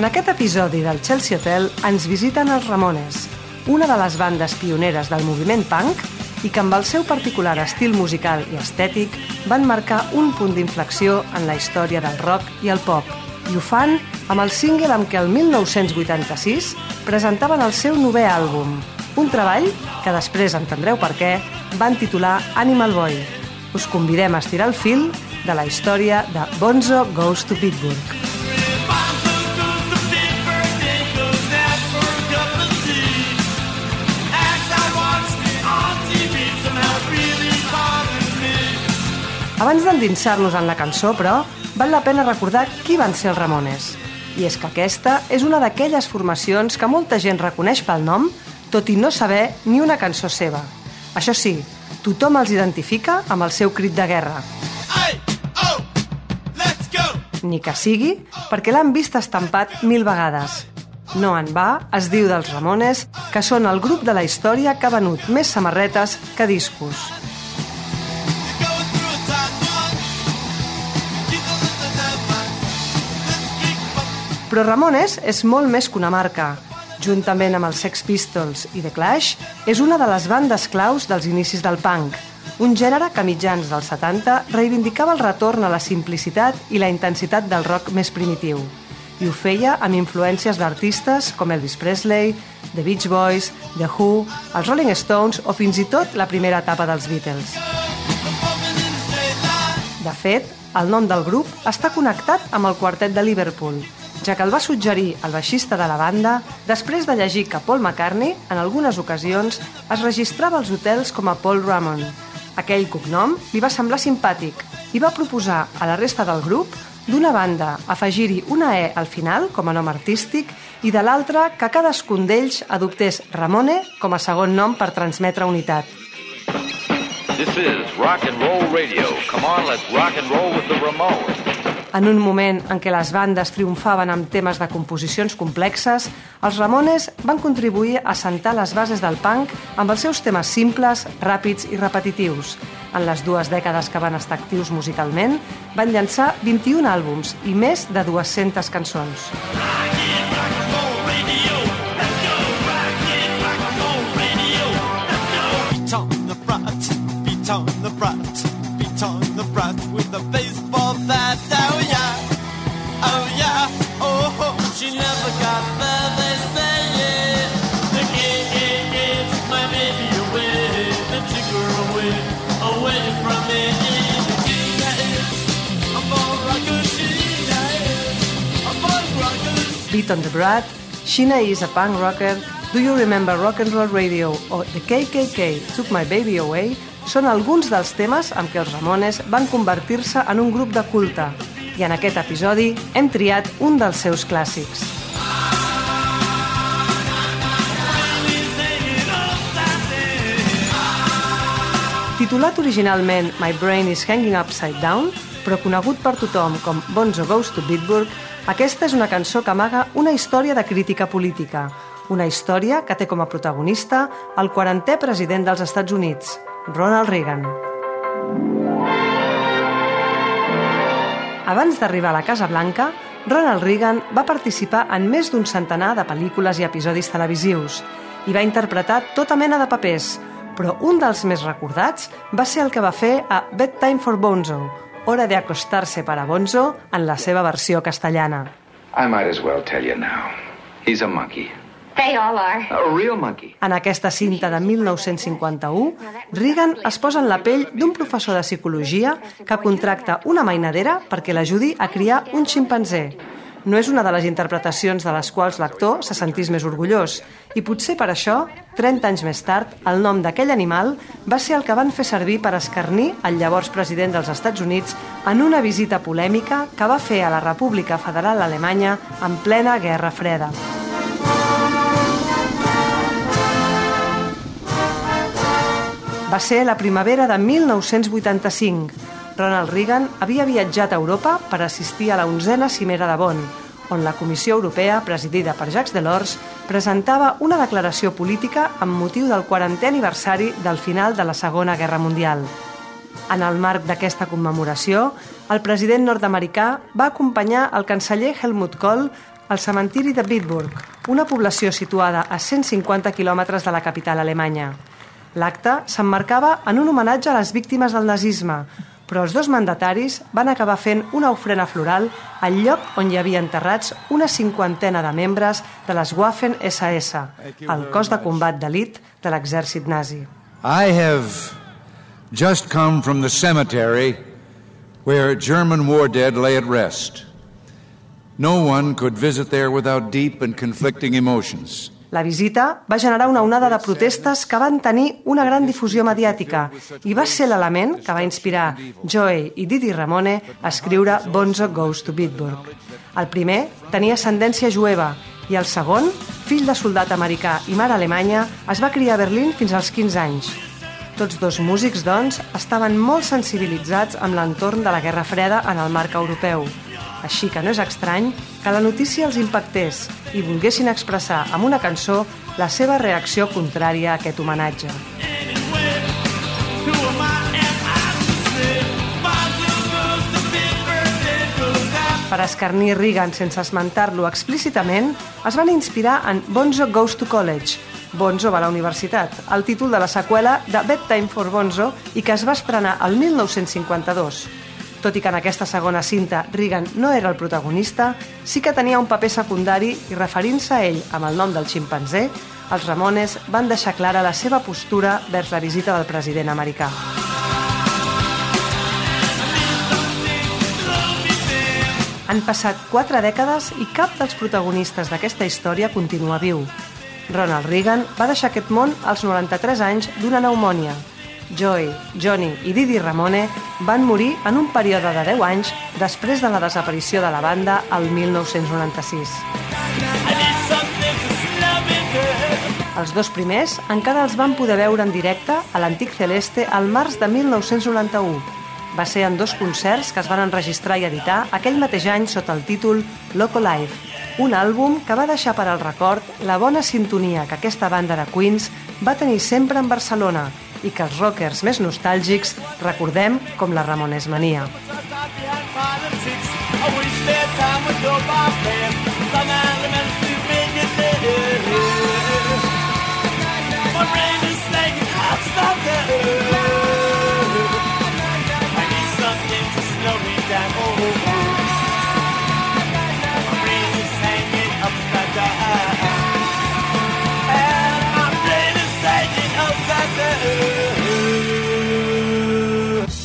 En aquest episodi del Chelsea Hotel ens visiten els Ramones, una de les bandes pioneres del moviment punk i que amb el seu particular estil musical i estètic van marcar un punt d'inflexió en la història del rock i el pop. I ho fan amb el single amb què el 1986 presentaven el seu novè àlbum, un treball que després entendreu per què van titular Animal Boy. Us convidem a estirar el fil de la història de Bonzo Goes to Pittsburgh. Abans d'endinsar-nos en la cançó, però, val la pena recordar qui van ser els Ramones. I és que aquesta és una d'aquelles formacions que molta gent reconeix pel nom, tot i no saber ni una cançó seva. Això sí, tothom els identifica amb el seu crit de guerra. Ni que sigui perquè l'han vist estampat mil vegades. No en va, es diu dels Ramones, que són el grup de la història que ha venut més samarretes que discos. Però Ramones és molt més que una marca. Juntament amb els Sex Pistols i The Clash, és una de les bandes claus dels inicis del punk, un gènere que a mitjans dels 70 reivindicava el retorn a la simplicitat i la intensitat del rock més primitiu. I ho feia amb influències d'artistes com Elvis Presley, The Beach Boys, The Who, els Rolling Stones o fins i tot la primera etapa dels Beatles. De fet, el nom del grup està connectat amb el quartet de Liverpool, ja que el va suggerir el baixista de la banda després de llegir que Paul McCartney, en algunes ocasions, es registrava als hotels com a Paul Ramon. Aquell cognom li va semblar simpàtic i va proposar a la resta del grup d'una banda afegir-hi una E al final com a nom artístic i de l'altra que cadascun d'ells adoptés Ramone com a segon nom per transmetre unitat. This is rock and roll radio. Come on, let's rock and roll with the Ramones. En un moment en què les bandes triomfaven amb temes de composicions complexes, els Ramones van contribuir a sentar les bases del punk amb els seus temes simples, ràpids i repetitius. En les dues dècades que van estar actius musicalment, van llançar 21 àlbums i més de 200 cançons. Beat Beat on the Brat, Sheena is a punk rocker, Do You Remember Rock and Roll Radio o The KKK Took My Baby Away són alguns dels temes amb què els Ramones van convertir-se en un grup de culte. I en aquest episodi hem triat un dels seus clàssics. Titulat originalment My Brain is Hanging Upside Down, però conegut per tothom com Bonzo Goes to Bitburg, aquesta és una cançó que amaga una història de crítica política, una història que té com a protagonista el 40è president dels Estats Units, Ronald Reagan. Abans d'arribar a la Casa Blanca, Ronald Reagan va participar en més d'un centenar de pel·lícules i episodis televisius i va interpretar tota mena de papers, però un dels més recordats va ser el que va fer a Bedtime for Bonzo, Hora de acostarse para Bonzo, en la seva versió castellana. I might as well tell you now. He's a monkey. They all are. A real monkey. En aquesta cinta de 1951, Reagan es posa en la pell d'un professor de psicologia que contracta una mainadera perquè l'ajudi a criar un ximpanzé. No és una de les interpretacions de les quals l'actor se sentís més orgullós i potser per això, 30 anys més tard, el nom d'aquell animal va ser el que van fer servir per escarnir el llavors president dels Estats Units en una visita polèmica que va fer a la República Federal Alemanya en plena Guerra Freda. Va ser la primavera de 1985. Ronald Reagan havia viatjat a Europa per assistir a la onzena cimera de Bonn, on la Comissió Europea, presidida per Jacques Delors, presentava una declaració política amb motiu del 40è aniversari del final de la Segona Guerra Mundial. En el marc d'aquesta commemoració, el president nord-americà va acompanyar el canceller Helmut Kohl al cementiri de Bitburg, una població situada a 150 quilòmetres de la capital alemanya. L'acte s'emmarcava en un homenatge a les víctimes del nazisme, però els dos mandataris van acabar fent una ofrena floral al lloc on hi havia enterrats una cinquantena de membres de les Waffen-SS, el cos de combat d'elit de l'exèrcit nazi. I have just come from the cemetery where German war dead lay at rest. No one could visit there without deep and conflicting emotions. La visita va generar una onada de protestes que van tenir una gran difusió mediàtica i va ser l'element que va inspirar Joey i Didi Ramone a escriure Bonzo Goes to Bitburg. El primer tenia ascendència jueva i el segon, fill de soldat americà i mare alemanya, es va criar a Berlín fins als 15 anys. Tots dos músics, doncs, estaven molt sensibilitzats amb l'entorn de la Guerra Freda en el marc europeu. Així que no és estrany que la notícia els impactés i volguessin expressar amb una cançó la seva reacció contrària a aquest homenatge. Per escarnir Reagan sense esmentar-lo explícitament, es van inspirar en Bonzo Goes to College, Bonzo va a la universitat, el títol de la seqüela de Bedtime for Bonzo i que es va estrenar el 1952. Tot i que en aquesta segona cinta Reagan no era el protagonista, sí que tenia un paper secundari i referint-se a ell amb el nom del ximpanzé, els Ramones van deixar clara la seva postura vers la visita del president americà. Han passat quatre dècades i cap dels protagonistes d'aquesta història continua viu. Ronald Reagan va deixar aquest món als 93 anys d'una pneumònia. Joey, Johnny i Didi Ramone van morir en un període de 10 anys després de la desaparició de la banda al 1996. I need something to slow me down. Els dos primers encara els van poder veure en directe a l'Antic Celeste al març de 1991. Va ser en dos concerts que es van enregistrar i editar aquell mateix any sota el títol Loco Life, un àlbum que va deixar per al record la bona sintonia que aquesta banda de Queens va tenir sempre en Barcelona i que els rockers més nostàlgics recordem com la Ramones Mania. I wish their time would go by fast. Some elements